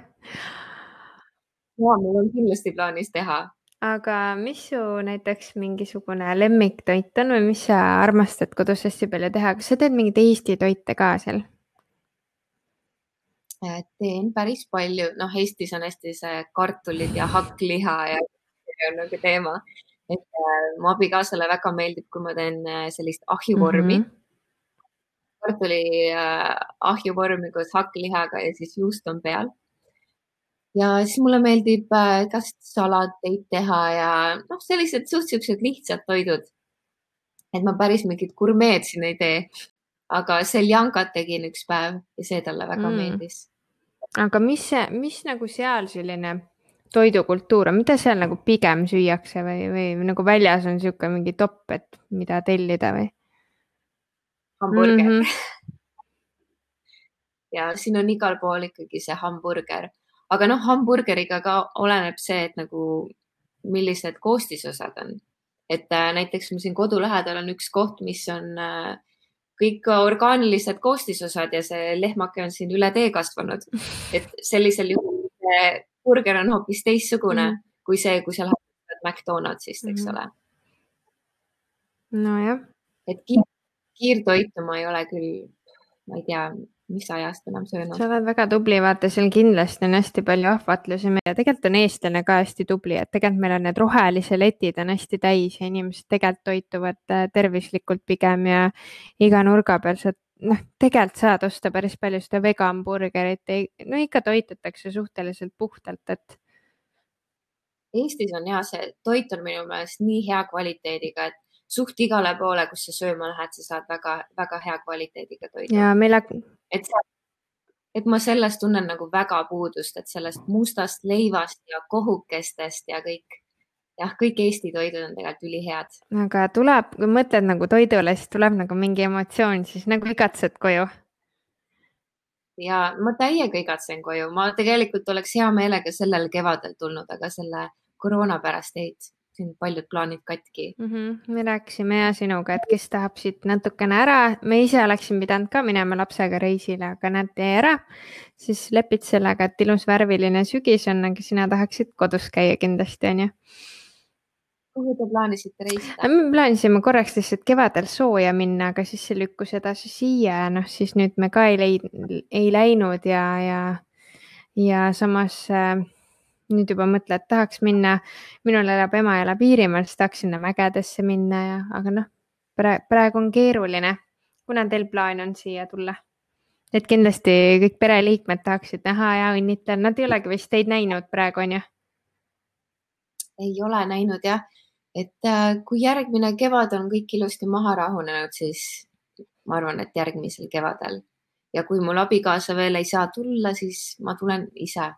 Speaker 2: ja mul on kindlasti plaanis teha.
Speaker 1: aga mis su näiteks mingisugune lemmiktoit on või mis sa armastad kodus hästi palju teha, kas sa teed mingeid Eesti toite ka seal?
Speaker 2: Teen päris palju, noh, Eestis on hästi see kartulid ja hakkliha ja on nagu teema. et äh, mu abikaasale väga meeldib, kui ma teen äh, sellist ahjuvormi mm. -hmm. kartuli äh, ahjuvormi koos hakklihaga ja siis juust on peal. ja siis mulle meeldib äh, igast salateid teha ja noh, sellised suht siuksed lihtsad toidud. et ma päris mingit gurmeed siin ei tee, aga seljankat tegin üks päev ja see talle väga mm. meeldis.
Speaker 1: Aga mis mis nagu seal selline toidukultuur on, mida seal nagu pigem süüakse või, või nagu väljas on niisugune mingi topp, et mida tellida või?
Speaker 2: hamburger mm. -hmm. ja siin on igal pool ikkagi see hamburger aga noh, hamburgeriga ka oleneb see, et nagu millised koostisosad on. et äh, näiteks mul siin kodu lähedal on üks koht, mis on äh, kõik orgaanilised koostisosad ja see lehmake on siin üle tee kasvanud. et sellisel juhul see burger on hoopis teistsugune mm. kui see, kui sa lähed McDonaldsist, eks mm. ole.
Speaker 1: nojah.
Speaker 2: et kiir, kiirtoitu ma ei ole küll, ma ei tea mis ajast enam söönud.
Speaker 1: sa oled väga tubli, vaata, seal kindlasti on hästi palju ahvatlusi ja tegelikult on eestlane ka hästi tubli, et tegelikult meil on need rohelise letid on hästi täis ja inimesed tegelikult toituvad äh, tervislikult pigem ja iga nurga peal saad, noh, tegelikult saad osta päris palju seda vegan burgerit, no ikka toitutakse suhteliselt puhtalt, et.
Speaker 2: Eestis on ja see toit on minu meelest nii hea kvaliteediga, et suht igale poole, kus sa sööma lähed, sa saad väga-väga hea kvaliteediga toitu.
Speaker 1: ja meil
Speaker 2: et, et ma sellest tunnen nagu väga puudust, et sellest mustast leivast ja kohukestest ja kõik, jah, kõik Eesti toidud on tegelikult ülihead.
Speaker 1: aga tuleb, kui mõtled nagu toidule, siis tuleb nagu mingi emotsioon, siis nagu igatsed koju
Speaker 2: ja ma täiega igatsen koju, ma tegelikult oleks hea meelega sellel kevadel tulnud, aga selle koroona pärast jäid siin paljud plaanid katki
Speaker 1: mm. -hmm. me rääkisime ja sinuga, et kes tahab siit natukene ära, me ise oleksime pidanud ka minema lapsega reisile, aga näed, jäi ära. siis lepid sellega, et ilus värviline sügis on, aga sina tahaksid kodus käia kindlasti, onju
Speaker 2: kuhu te plaanisite reisida?
Speaker 1: me plaanisime korraks lihtsalt kevadel sooja minna, aga siis see lükkus edasi siia ja noh, siis nüüd me ka ei leidnud, ei läinud ja, ja, ja samas äh, nüüd juba mõtle, et tahaks minna, minul elab ema elab Iirimaal, siis tahaks sinna mägedesse minna ja, aga noh, praegu, on keeruline. kuna teil plaan on siia tulla? et kindlasti kõik pereliikmed tahaksid näha ja õnnitlen, nad ei olegi vist teid näinud praegu on ju?
Speaker 2: ei ole näinud jah, et äh, kui järgmine kevad on kõik ilusti maha rahunenud, siis ma arvan, et järgmisel kevadel ja kui mul abikaasa veel ei saa tulla, siis ma tulen ise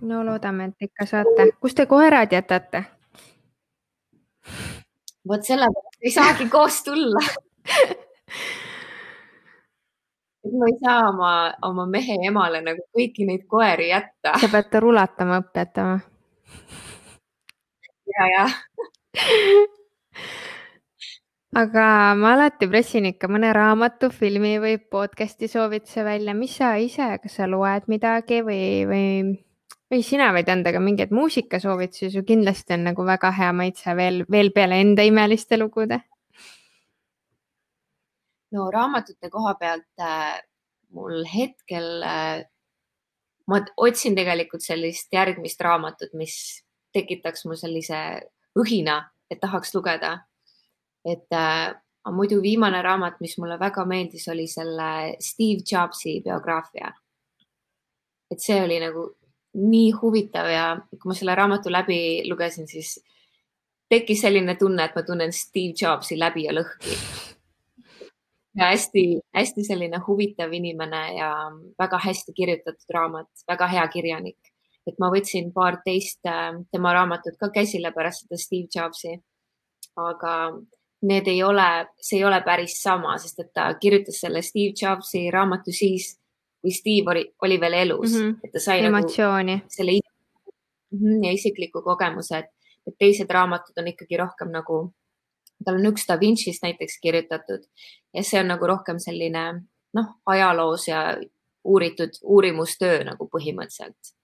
Speaker 1: no loodame, et ikka saate. kus te koerad jätate?
Speaker 2: vot sellepärast ei saagi koos tulla ma ei saa oma, oma mehe emale nagu kõiki neid koeri jätta.
Speaker 1: Te peate rulatama õpetama.
Speaker 2: ja, ja
Speaker 1: aga ma alati pressin ikka mõne raamatu, filmi või podcast'i soovituse välja, mis sa ise, kas sa loed midagi või, või või sina võid anda ka mingeid muusikasoovitusi, sul kindlasti on nagu väga hea maitse veel, veel peale enda imeliste lugude.
Speaker 2: no raamatute koha pealt äh, mul hetkel äh,, ma otsin tegelikult sellist järgmist raamatut, mis tekitaks mul sellise õhina, et tahaks lugeda. et äh, muidu viimane raamat, mis mulle väga meeldis, oli selle Steve Jobsi biograafia. et see oli nagu nii huvitav ja kui ma selle raamatu läbi lugesin, siis tekkis selline tunne, et ma tunnen Steve Jobsi läbi ja lõhki. ja hästi-hästi selline huvitav inimene ja väga hästi kirjutatud raamat, väga hea kirjanik. et ma võtsin paar teist äh, tema raamatut ka käsile pärast seda Steve Jobsi. aga need ei ole, see ei ole päris sama, sest et ta kirjutas selle Steve Jobsi raamatu siis kui Steve oli, oli veel elus mm, -hmm. et ta sai
Speaker 1: nagu emotsiooni
Speaker 2: nagu selle mhm, ja isikliku kogemuse, et, et teised raamatud on ikkagi rohkem nagu, tal on üks Da Vinci'st näiteks kirjutatud ja see on nagu rohkem selline noh, ajaloos ja uuritud uurimustöö nagu põhimõtteliselt.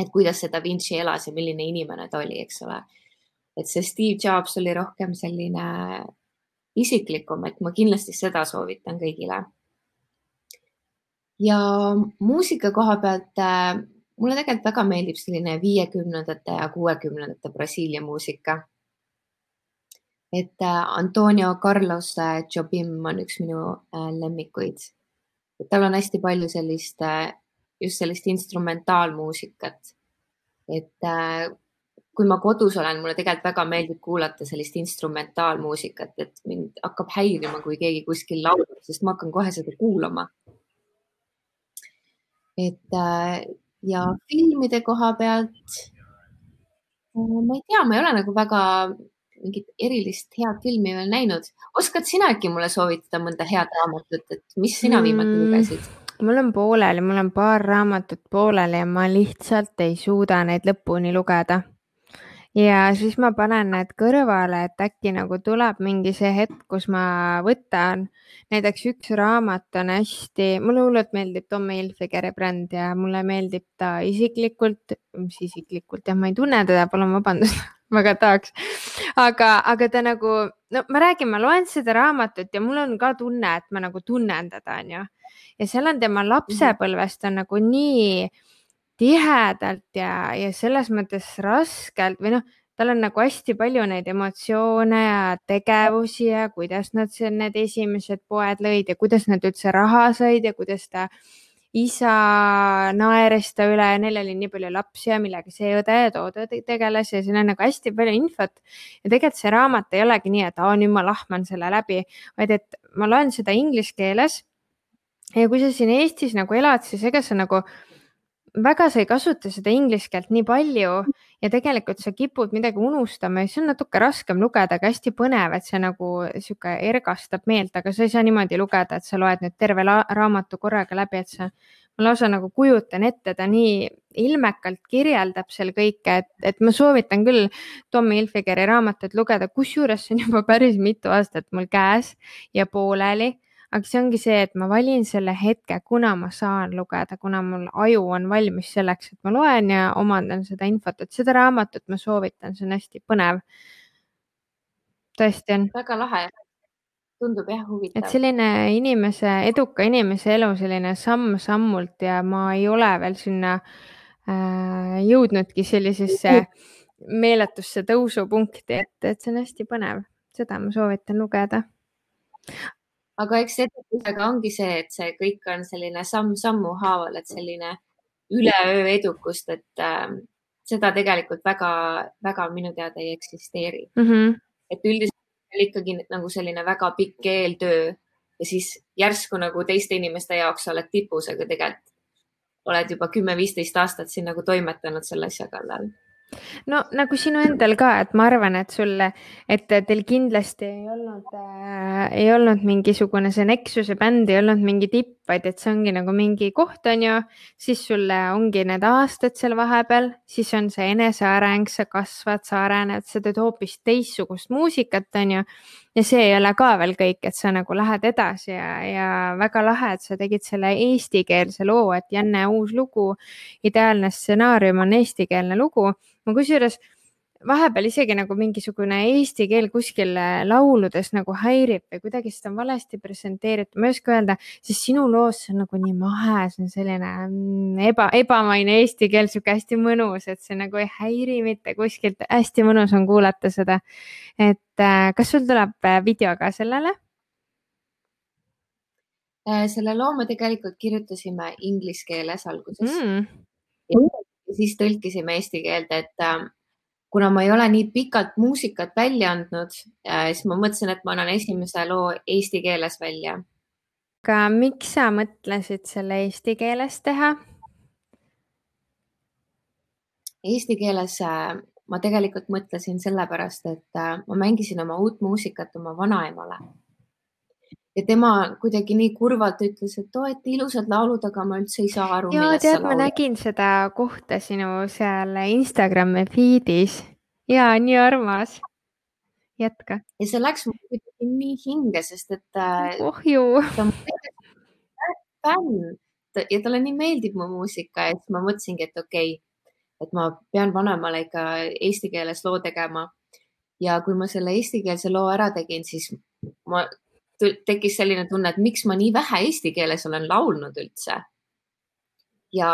Speaker 2: et kuidas see Da Vinci elas ja milline inimene ta oli, eks ole. et see Steve Jobs oli rohkem selline isiklikum, et ma kindlasti seda soovitan kõigile ja muusika koha pealt äh, mulle tegelikult väga meeldib selline viiekümnendate ja kuuekümnendate Brasiilia muusika. et äh, Antonio Carlos äh, Jobim on üks minu lemmikuid. tal on hästi palju sellist, just sellist instrumentaalmuusikat, et kui ma kodus olen, mulle tegelikult väga meeldib kuulata sellist instrumentaalmuusikat, et mind hakkab häirima, kui keegi kuskil laulab, sest ma hakkan kohe seda kuulama. Et äh, ja filmide koha pealt, ma ei tea, ma ei ole nagu väga mingit erilist head filmi veel näinud. oskad sina äkki mulle soovitada mõnda head raamatut, et mis sina viimati mm. lugesid?
Speaker 1: mul on pooleli, mul on paar raamatut pooleli ja ma lihtsalt ei suuda neid lõpuni lugeda ja siis ma panen need kõrvale, et äkki nagu tuleb mingi see hetk, kus ma võtan, näiteks üks raamat on hästi, mulle hullult meeldib Tommy Hilfigeri bränd ja mulle meeldib ta isiklikult, mis isiklikult jah, ma ei tunne teda, palun vabandust väga tahaks, aga, aga ta nagu, no ma räägin, ma loen seda raamatut ja mul on ka tunne, et ma nagu tunnen teda, onju. ja seal on tema mhm. lapsepõlvest on nagu nii tihedalt ja, ja selles mõttes raskelt või noh, tal on nagu hästi palju neid emotsioone ja tegevusi ja kuidas nad seal need esimesed poed lõid ja kuidas nad üldse raha said ja kuidas ta isa naeris ta üle neil oli nii palju lapsi ja millega see õde ja too õde tegeles ja siin on nagu hästi palju infot. ja tegelikult see raamat ei olegi nii, et aa, nüüd ma lahman selle läbi, vaid et ma loen seda inglise keeles. ja kui sa siin Eestis nagu elad, siis ega sa nagu väga sa ei kasuta seda inglise keelt nii palju ja tegelikult sa kipud midagi unustama ja siis on natuke raskem lugeda, aga hästi põnev, et see nagu sihuke ergastab meelt, aga sa ei saa niimoodi lugeda, et sa loed nüüd terve raamatu korraga läbi, et sa, ma lausa nagu kujutan ette, ta nii ilmekalt kirjeldab seal kõike, et, et ma soovitan küll Tommy Hilfigeri raamatut lugeda, kusjuures see on juba päris mitu aastat mul käes ja pooleli aga see ongi see, et ma valin selle hetke, kuna ma saan lugeda, kuna mul aju on valmis selleks, et ma loen ja omandan seda infot, et seda raamatut ma soovitan, see on hästi põnev. tõesti on.
Speaker 2: väga lahe tundub jah huvitav.
Speaker 1: et selline inimese, eduka inimese elu selline samm-sammult ja ma ei ole veel sinna äh, jõudnudki sellisesse meeletusse tõusupunkti, et, et see on hästi põnev, seda ma soovitan lugeda
Speaker 2: aga eks edukusega ongi see, et see kõik on selline samm-sammu haaval, et selline üleöö edukust, et äh, seda tegelikult väga-väga minu teada ei eksisteeri
Speaker 1: mm. -hmm.
Speaker 2: et üldiselt ikkagi nagu selline väga pikk eeltöö ja siis järsku nagu teiste inimeste jaoks oled tipus, aga tegelikult oled juba kümme-viisteist aastat siin nagu toimetanud selle asja kallal
Speaker 1: no nagu sinu endal ka, et ma arvan, et sulle, et teil kindlasti ei olnud äh,, ei olnud mingisugune see Nexuse bänd ei olnud mingi tipp, vaid et see ongi nagu mingi koht, on ju. siis sulle ongi need aastad seal vahepeal, siis on see eneseareng, sa kasvad, sa arened, sa teed hoopis teistsugust muusikat, on ju. ja see ei ole ka veel kõik, et sa nagu lähed edasi ja, ja väga lahe, et sa tegid selle eestikeelse loo, et Janne uus lugu, ideaalne stsenaarium on eestikeelne lugu. ma kusjuures vahepeal isegi nagu mingisugune eesti keel kuskil äh, lauludes nagu häirib või kuidagi seda on valesti presenteeritud, ma ei oska öelda, sest sinu loos see on nagu nii mahe, see on selline mm, eba, ebamaine eesti keel, sihuke hästi mõnus, et see nagu ei häiri mitte kuskilt, hästi mõnus on kuulata seda. et äh, kas sul tuleb äh, video ka sellele?
Speaker 2: selle loo me tegelikult kirjutasime inglise keeles alguses mm.. ja siis tõlkisime eesti keelde, et kuna ma ei ole nii pikalt muusikat välja andnud, äh, siis ma mõtlesin, et ma annan esimese loo eesti keeles välja.
Speaker 1: aga miks sa mõtlesid selle eesti keeles teha?
Speaker 2: Eesti keeles äh, ma tegelikult mõtlesin sellepärast, et äh, ma mängisin oma uut muusikat oma vanaemale ja tema kuidagi nii kurvalt ütles, et oo, et ilusad laulud, aga ma üldse ei saa aru.
Speaker 1: ja tead, ma nägin seda kohta sinu seal Instagrami feed'is ja nii armas. jätka.
Speaker 2: ja see läks mul kuidagi nii hinge, sest et äh,.
Speaker 1: oh ju.
Speaker 2: ta on fänn ja talle nii meeldib mu muusika ja siis ma mõtlesingi, et okei okay,, et ma pean vanemale ikka eesti keeles loo tegema. ja kui ma selle eestikeelse loo ära tegin, siis ma tekkis selline tunne, et miks ma nii vähe eesti keeles olen laulnud üldse. ja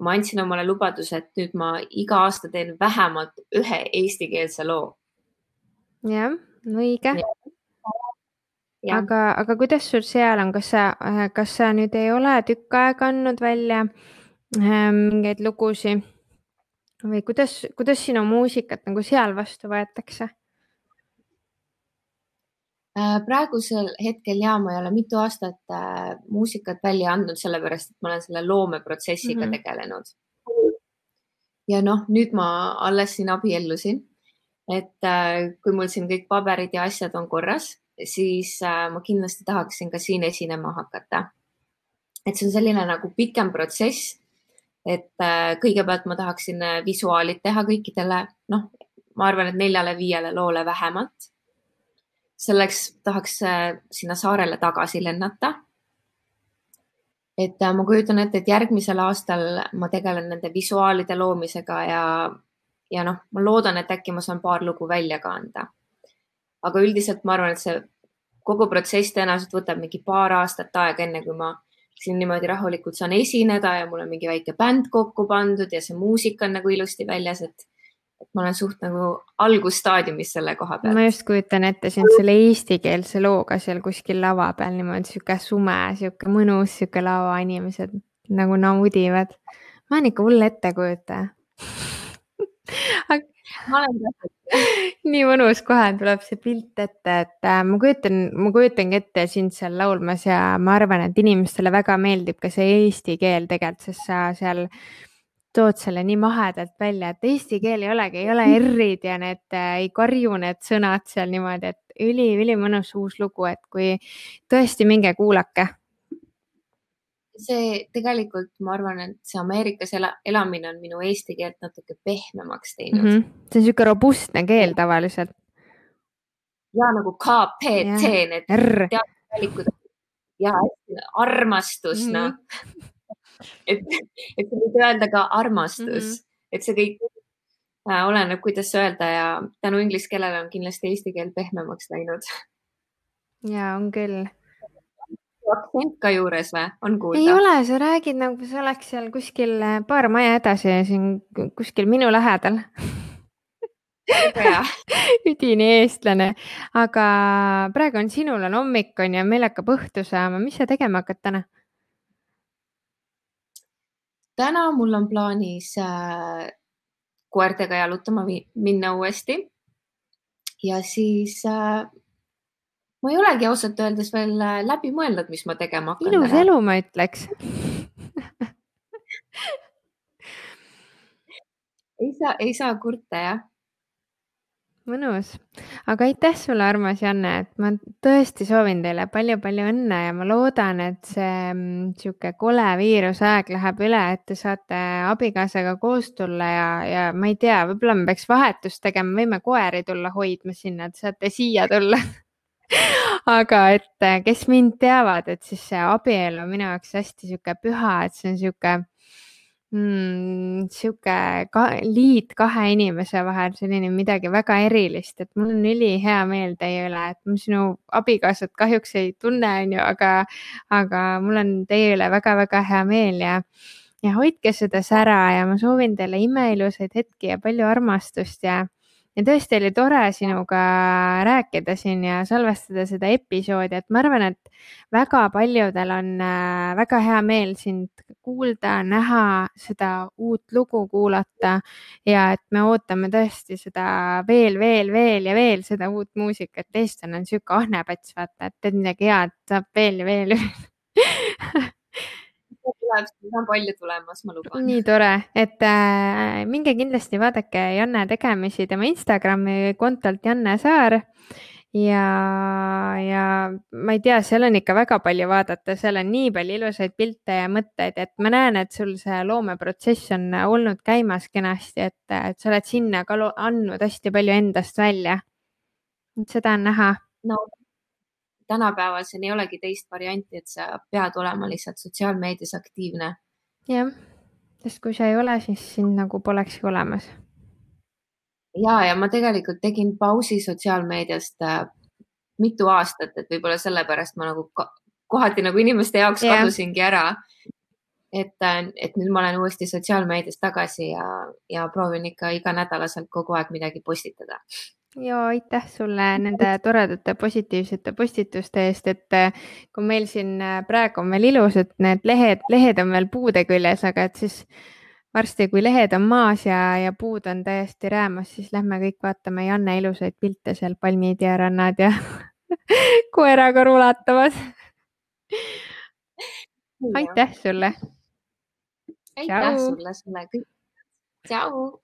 Speaker 2: ma andsin omale lubaduse, et nüüd ma iga aasta teen vähemalt ühe eestikeelse loo.
Speaker 1: jah, õige. Ja. aga, aga kuidas sul seal on, kas sa, kas sa nüüd ei ole tükk aega andnud välja äh, mingeid lugusid? või kuidas, kuidas sinu muusikat nagu seal vastu võetakse?
Speaker 2: Äh, praegusel hetkel ja ma ei ole mitu aastat äh, muusikat välja andnud, sellepärast et ma olen selle loomeprotsessiga mm -hmm. tegelenud. ja noh, nüüd ma alles siin abiellusin. et äh, kui mul siin kõik paberid ja asjad on korras, siis ma kindlasti tahaksin ka siin esinema hakata. et see on selline nagu pikem protsess. et kõigepealt ma tahaksin visuaalid teha kõikidele, noh, ma arvan, et neljale-viiele loole vähemalt selleks tahaks äh, sinna saarele tagasi lennata. et äh, ma kujutan ette, et järgmisel aastal ma tegelen nende visuaalide loomisega ja, ja noh, ma loodan, et äkki ma saan paar lugu välja ka anda. aga üldiselt ma arvan, et see kogu protsess tõenäoliselt võtab mingi paar aastat aega, enne kui ma siin niimoodi rahulikult saan esineda ja mul on mingi väike bänd kokku pandud ja see muusika on nagu ilusti väljas, et et ma olen suht nagu algusstaadiumis selle koha peal.
Speaker 1: ma just kujutan ette sind selle eestikeelse looga seal kuskil lava peal niimoodi sihuke sume, sihuke mõnus, sihuke lava, inimesed nagu naudivad. ma olen ikka hull ettekujutaja
Speaker 2: ma olen ka
Speaker 1: nii mõnus, kohe tuleb see pilt ette, et äh, ma kujutan, ma kujutangi ette sind seal laulmas ja ma arvan, et inimestele väga meeldib ka see eesti keel tegelikult, sest sa seal tood selle nii mahedalt välja, et eesti keel ei olegi, ei ole R-id ja need äh, ei karju need sõnad seal niimoodi, et üli-ülimõnus uus lugu, et kui tõesti minge kuulake.
Speaker 2: see tegelikult, ma arvan, et see Ameerikas ela, elamine on minu eesti keelt natuke pehmemaks teinud mm. -hmm.
Speaker 1: see on niisugune robustne keel tavaliselt.
Speaker 2: ja nagu KPT, need teadusvalikud ja armastus mm, -hmm. noh et, et sa võid öelda ka armastus mm, -hmm. et see kõik äh, oleneb, kuidas öelda ja tänu inglise keelele on kindlasti eesti keel pehmemaks läinud.
Speaker 1: ja on küll.
Speaker 2: aktsent ka juures või, on kuulda?
Speaker 1: ei ole, sa räägid nagu sa oleks seal kuskil äh, paar maja edasi siin kuskil minu lähedal üdini eestlane, aga praegu on sinul on hommik on ju, meil hakkab õhtu saama, mis sa tegema hakkad täna?
Speaker 2: Täna mul on plaanis äh, koertega jalutama minna uuesti. ja siis äh, ma ei olegi ausalt öeldes veel äh, läbi mõelnud, mis ma tegema hakkan.
Speaker 1: ilus elu, ma ütleks
Speaker 2: ei saa, ei saa kurta jah
Speaker 1: mõnus, aga aitäh sulle, armas Janne, et ma tõesti soovin teile palju-palju õnne ja ma loodan, et see mm, kole viirusaeg läheb üle, et te saate abikaasaga koos tulla ja, ja ma ei tea, võib-olla me peaks vahetust tegema, võime koeri tulla hoidma sinna, et saate siia tulla. Aga et kes mind teavad, et siis see abielu on minu jaoks hästi sihuke püha, et see on sihuke mm, sihuke ka, liit kahe inimese vahel, selline midagi väga erilist, et mul on ülihea meel teie üle, et ma sinu abikaasat kahjuks ei tunne, onju, aga, aga mul on teie üle väga-väga hea meel ja ja hoidke seda sära ja ma soovin teile imeilusaid hetki ja palju armastust ja ja tõesti oli tore sinuga rääkida siin ja salvestada seda episoodi, et ma arvan, et väga paljudel on äh, väga hea meel sind kuulda, näha, seda uut lugu kuulata ja et me ootame tõesti seda veel, veel, veel ja veel seda uut muusikat. eestlane on sihuke ahnepats, vaata, et teed midagi head, saab veel ja veel
Speaker 2: tuleb, on palju tulemas, ma luban.
Speaker 1: nii tore, et äh, minge kindlasti vaadake Janne tegemisi tema Instagrami kontolt Janne Saar ja, ja ma ei tea, seal on ikka väga palju vaadata, seal on nii palju ilusaid pilte ja mõtteid, et ma näen, et sul see loomeprotsess on olnud käimas kenasti, et, et sa oled sinna ka andnud hästi palju endast välja. seda on näha.
Speaker 2: no tänapäeval siin ei olegi teist varianti, et sa pead olema lihtsalt sotsiaalmeedias aktiivne.
Speaker 1: jah, sest kui sa ei ole, siis sind nagu polekski olemas.
Speaker 2: ja, ja ma tegelikult tegin pausi sotsiaalmeediast äh, mitu aastat, et võib-olla sellepärast ma nagu kohati nagu inimeste jaoks yeah. kadusingi ära. et, äh, et nüüd ma olen uuesti sotsiaalmeedias tagasi ja, ja proovin ikka iganädalaselt kogu aeg midagi postitada
Speaker 1: ja aitäh sulle nende toredate positiivsete postituste eest, et äh, kui meil siin äh, praegu on veel ilus, et need lehed, lehed on veel puude küljes, aga et siis varsti, kui lehed on maas ja, ja puud on täiesti räämas, siis lähme kõik vaatame Janne ilusaid pilte seal palmiidiarannad ja koeraga rulatamas. aitäh sulle.
Speaker 2: aitäh sulle, sulle kõik. tšau.